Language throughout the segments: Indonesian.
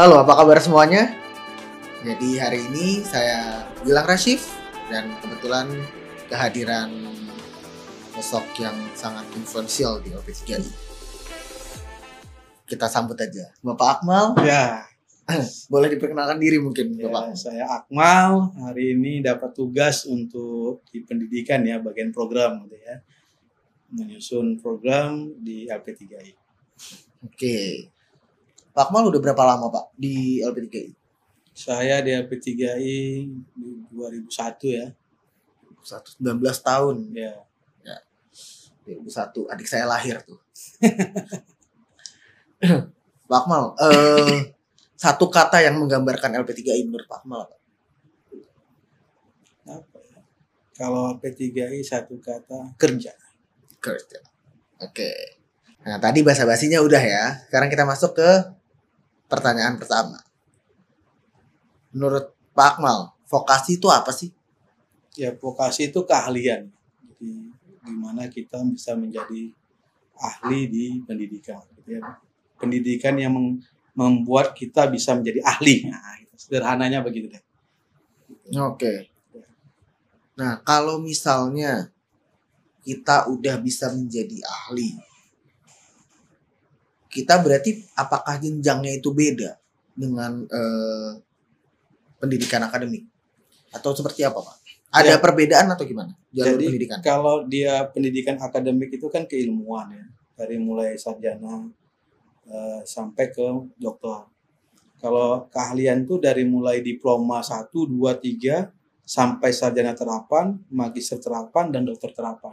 Halo, apa kabar semuanya? Jadi hari ini saya Gilang Rashif dan kebetulan kehadiran sosok yang sangat influensial di OP3I. Kita sambut aja. Bapak Akmal, Ya, boleh diperkenalkan diri mungkin ya, Bapak? saya Akmal. Hari ini dapat tugas untuk di pendidikan ya, bagian program gitu ya. Menyusun program di LP3I. Oke. Pak Akmal udah berapa lama Pak di LP3I? Saya di LP3I di 2001 ya. 19 tahun. Ya, 2001, adik saya lahir tuh. Pak Akmal, eh, satu kata yang menggambarkan LP3I menurut Pak Akmal apa? apa ya? Kalau LP3I satu kata kerja. Kerja. Oke. Nah, tadi bahasa-basinya udah ya. Sekarang kita masuk ke pertanyaan pertama. Menurut Pak Akmal, vokasi itu apa sih? Ya, vokasi itu keahlian. Jadi gimana kita bisa menjadi ahli di pendidikan gitu ya. Pendidikan yang membuat kita bisa menjadi ahli. Nah, gitu. sederhananya begitu deh. Oke. Nah, kalau misalnya kita udah bisa menjadi ahli, kita berarti apakah jenjangnya itu beda dengan eh, pendidikan akademik atau seperti apa, Pak? Ada Ya. perbedaan atau gimana jalur Jadi pendidikan? kalau dia pendidikan akademik itu kan keilmuan ya, dari mulai sarjana eh, sampai ke doktor. Kalau keahlian itu dari mulai diploma 1, 2, 3 sampai sarjana terapan, magister terapan dan dokter terapan.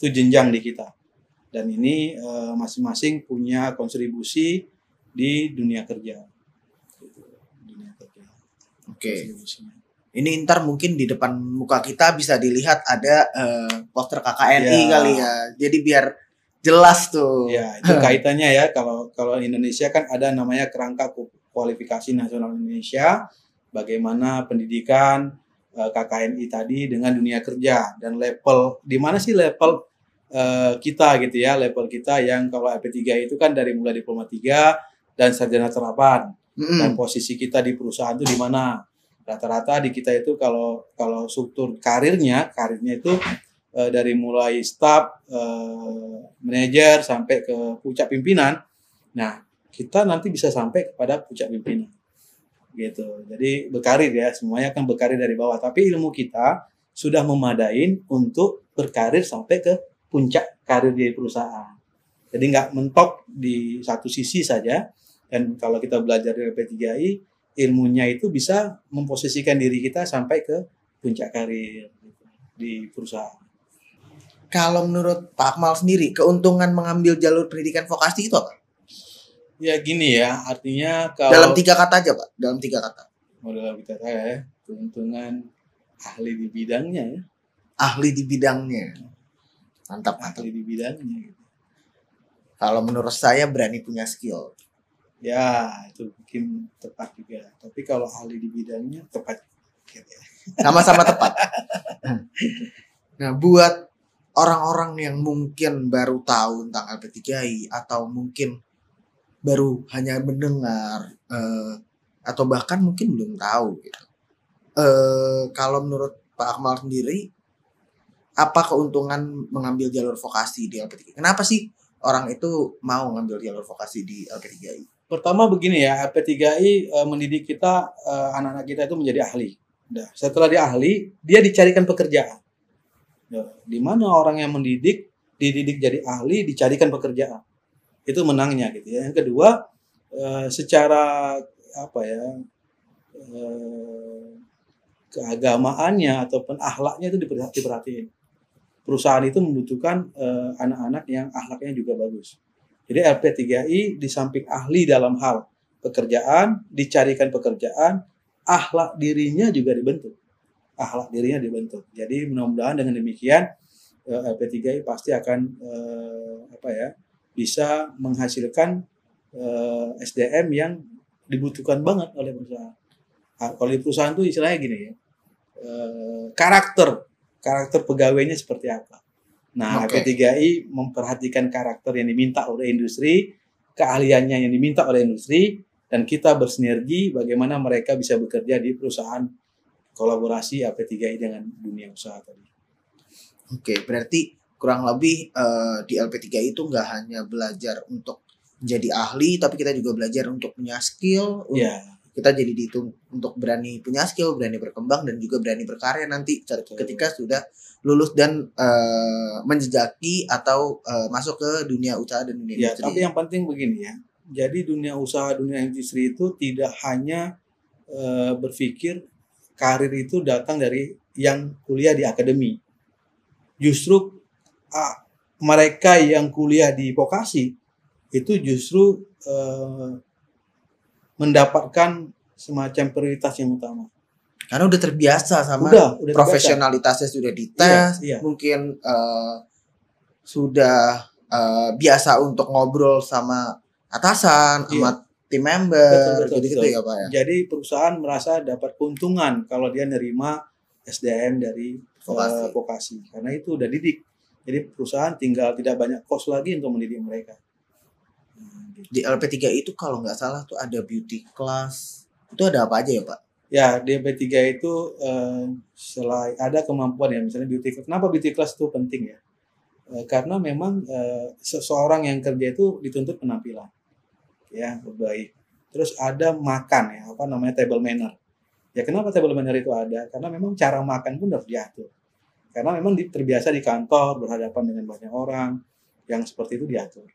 Itu jenjang di kita. Dan ini eh, masing-masing punya kontribusi di dunia kerja. Dunia kerja. Oke. Kontribusinya. Ini ntar mungkin di depan muka kita bisa dilihat ada eh, poster KKNI Ya. kali ya. Jadi biar jelas tuh. Ya, itu kaitannya ya kalau kalau Indonesia kan ada namanya kerangka ku- kualifikasi nasional Indonesia, bagaimana pendidikan eh, KKNI tadi dengan dunia kerja dan level di mana sih level eh, kita gitu ya, level kita yang kalau LP3 itu kan dari mulai diploma 3 dan sarjana terapan. Mm-mm. dan posisi kita di perusahaan itu di mana? Rata-rata di kita itu kalau kalau struktur karirnya karirnya itu eh, dari mulai staff eh, manajer sampai ke puncak pimpinan. Nah kita nanti bisa sampai kepada puncak pimpinan. Gitu. Jadi berkarir ya semuanya kan berkarir dari bawah. Tapi ilmu kita sudah memadain untuk berkarir sampai ke puncak karir di perusahaan jadi nggak mentok di satu sisi saja dan kalau kita belajar di LP3I ilmunya itu bisa memposisikan diri kita sampai ke puncak karir di perusahaan. Kalau menurut Pak Akmal sendiri, keuntungan mengambil jalur pendidikan vokasi itu apa? Ya gini ya, artinya kalau Dalam tiga kata aja, Pak. Dalam tiga kata. mau dalam kita ya, keuntungan ahli di bidangnya ya, Ahli di bidangnya. Mantap, mantap. di bidangnya gitu. Kalau menurut saya berani punya skill. Ya, itu mungkin tepat juga. Tapi kalau ahli di bidangnya tepat ya. Sama-sama tepat. Nah, buat orang-orang yang mungkin baru tahu tentang LP3I atau mungkin baru hanya mendengar eh, atau bahkan mungkin belum tahu gitu. Eh, kalau menurut Pak Akmal sendiri, apa keuntungan mengambil jalur vokasi di LP3I? Kenapa sih orang itu mau ngambil jalur vokasi di LP3I? Pertama begini ya, LP3I eh, mendidik kita eh, anak-anak kita itu menjadi ahli. Nah, setelah dia ahli, dia dicarikan pekerjaan. Nah, di mana orang yang mendidik dididik jadi ahli, dicarikan pekerjaan. Itu menangnya gitu ya. Yang kedua, eh, secara apa ya? keagamaannya ataupun akhlaknya itu diperha- diperhatiin. Perusahaan itu membutuhkan eh, anak-anak yang akhlaknya juga bagus. Jadi LP3I di samping ahli dalam hal pekerjaan, dicarikan pekerjaan, akhlak dirinya juga dibentuk. Akhlak dirinya dibentuk. Jadi mudah-mudahan dengan demikian eh, LP3I pasti akan eh, apa ya bisa menghasilkan eh, SDM yang dibutuhkan banget oleh perusahaan. Ah, Kalau di perusahaan itu istilahnya gini ya, karakter karakter pegawainya seperti apa. Nah, Oke. LP3I memperhatikan karakter yang diminta oleh industri, keahliannya yang diminta oleh industri, dan kita bersinergi bagaimana mereka bisa bekerja di perusahaan kolaborasi AP3I dengan dunia usaha tadi. Oke, berarti kurang lebih eh, di LP3 itu nggak hanya belajar untuk menjadi ahli, tapi kita juga belajar untuk punya skill. Iya, Kita jadi dihitung untuk berani punya skill, berani berkembang dan juga berani berkarya nanti ketika sudah lulus dan eh, menjejaki atau eh, masuk ke dunia usaha dan dunia ya, industri. tapi yang penting begini ya. Jadi dunia usaha, dunia industri itu tidak hanya eh, berpikir karir itu datang dari yang kuliah di akademi. Justru ah, mereka yang kuliah di vokasi itu justru eh, mendapatkan semacam prioritas yang utama. Karena udah terbiasa sama Udah, udah profesionalitasnya sudah dites, Iya, iya. mungkin eh, sudah eh, biasa untuk ngobrol sama atasan, Iya. sama tim member, Betul, betul, gitu-gitu betul. ya pak ya. Jadi perusahaan merasa dapat keuntungan kalau dia nerima SDM dari Vokasi. eh, vokasi karena itu udah didik. Jadi perusahaan tinggal tidak banyak kos lagi untuk mendidik mereka. Di LP3 itu kalau nggak salah tuh ada beauty class, itu ada apa aja ya pak? Ya, di MP3 itu eh, selain ada kemampuan ya, misalnya beauty class. Kenapa beauty class itu penting ya? Eh, karena memang eh, seseorang yang kerja itu dituntut penampilan, ya baik. Terus ada makan ya, apa namanya table manner. Ya kenapa table manner itu ada? Karena memang cara makan pun harus diatur. Karena memang terbiasa di kantor berhadapan dengan banyak orang yang seperti itu diatur.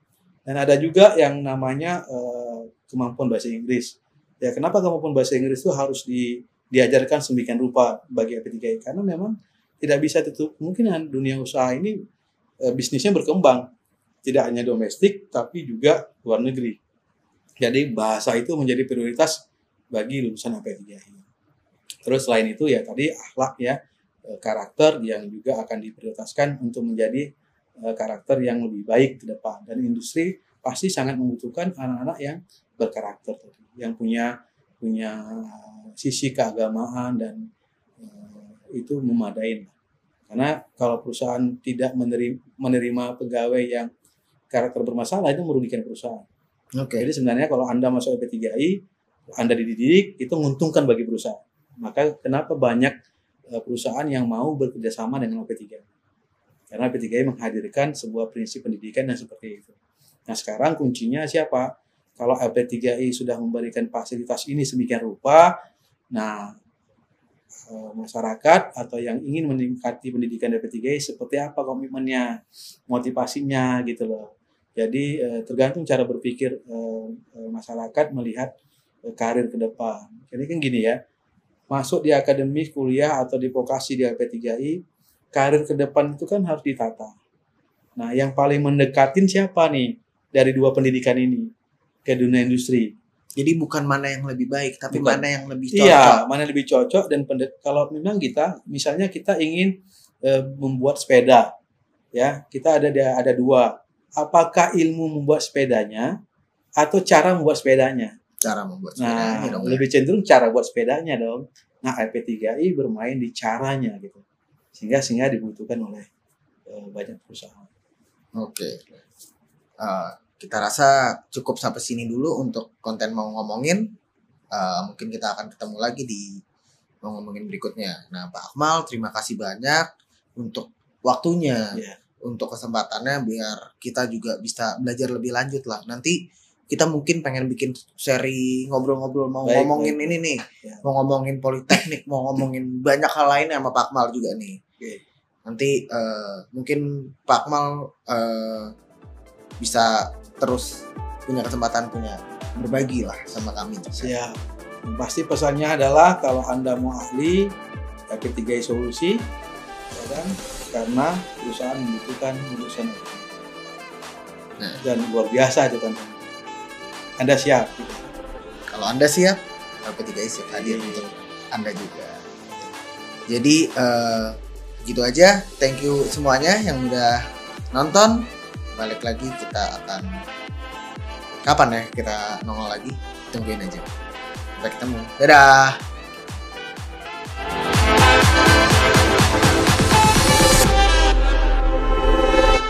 Dan ada juga yang namanya eh, kemampuan bahasa Inggris. Ya kenapa kemampuan bahasa Inggris itu harus di, diajarkan sedemikian rupa bagi AP3I? Karena memang tidak bisa tutup kemungkinan dunia usaha ini eh, bisnisnya berkembang. Tidak hanya domestik tapi juga luar negeri. Jadi bahasa itu menjadi prioritas bagi lulusan AP3I. Terus selain itu ya tadi akhlak ya eh, karakter yang juga akan diprioritaskan untuk menjadi karakter yang lebih baik ke depan dan industri pasti sangat membutuhkan anak-anak yang berkarakter tadi, yang punya punya eh, sisi keagamaan dan eh, itu memadai karena kalau perusahaan tidak menerima, menerima pegawai yang karakter bermasalah itu merugikan perusahaan. Oke. Jadi sebenarnya kalau Anda masuk LP3I, Anda dididik, itu menguntungkan bagi perusahaan. Maka kenapa banyak eh, perusahaan yang mau bekerja sama dengan LP3I? Karena LP3I menghadirkan sebuah prinsip pendidikan yang seperti itu. Nah sekarang kuncinya siapa? Kalau LP3I sudah memberikan fasilitas ini sedemikian rupa, nah eh, masyarakat atau yang ingin meningkati pendidikan LP3I seperti apa komitmennya, motivasinya gitu loh. Jadi eh, tergantung cara berpikir eh, masyarakat melihat karir ke depan. Jadi kan gini ya, masuk di akademi kuliah atau di vokasi di LP3I, karir ke depan itu kan harus ditata. Nah, yang paling mendekatin siapa nih dari dua pendidikan ini ke dunia industri? Jadi bukan mana yang lebih baik, tapi Bukan. mana yang lebih cocok. Iya, mana yang lebih cocok dan pende- kalau memang kita, misalnya kita ingin eh, membuat sepeda, ya kita ada ada dua. Apakah ilmu membuat sepedanya atau cara membuat sepedanya? Cara membuat Nah, sepedanya dong. ya. lebih cenderung cara buat sepedanya dong. Nah, IP3I bermain di caranya gitu. Sehingga sehingga dibutuhkan oleh eh, banyak perusahaan. Oke. Eh, kita rasa cukup sampai sini dulu untuk konten mau ngomongin. Eh, mungkin kita akan ketemu lagi di mau ngomongin berikutnya. Nah, Pak Akmal, terima kasih banyak untuk waktunya, Iya. untuk kesempatannya biar kita juga bisa belajar lebih lanjut lah. Nanti kita mungkin pengen bikin seri ngobrol-ngobrol mau Baik, ngomongin baik, ini nih, Ya. mau ngomongin politeknik, mau ngomongin banyak hal lainnya sama Pak Akmal juga nih. Oke. Nanti eh, mungkin Pak Akmal eh, bisa terus punya kesempatan punya berbagi lah sama kami. Siap. Yang pasti pesannya adalah kalau Anda mau ahli, IP3I solusi, ya kan? karena perusahaan membutuhkan lulusan. Nah. Dan luar biasa itu kan. Anda siap. Kalau Anda siap, LP3I siap hadir untuk Anda juga. Jadi eh, gitu aja. Thank you semuanya yang udah nonton. Balik lagi kita akan kapan ya kita nongol lagi? Tungguin aja. Sampai ketemu. Dadah.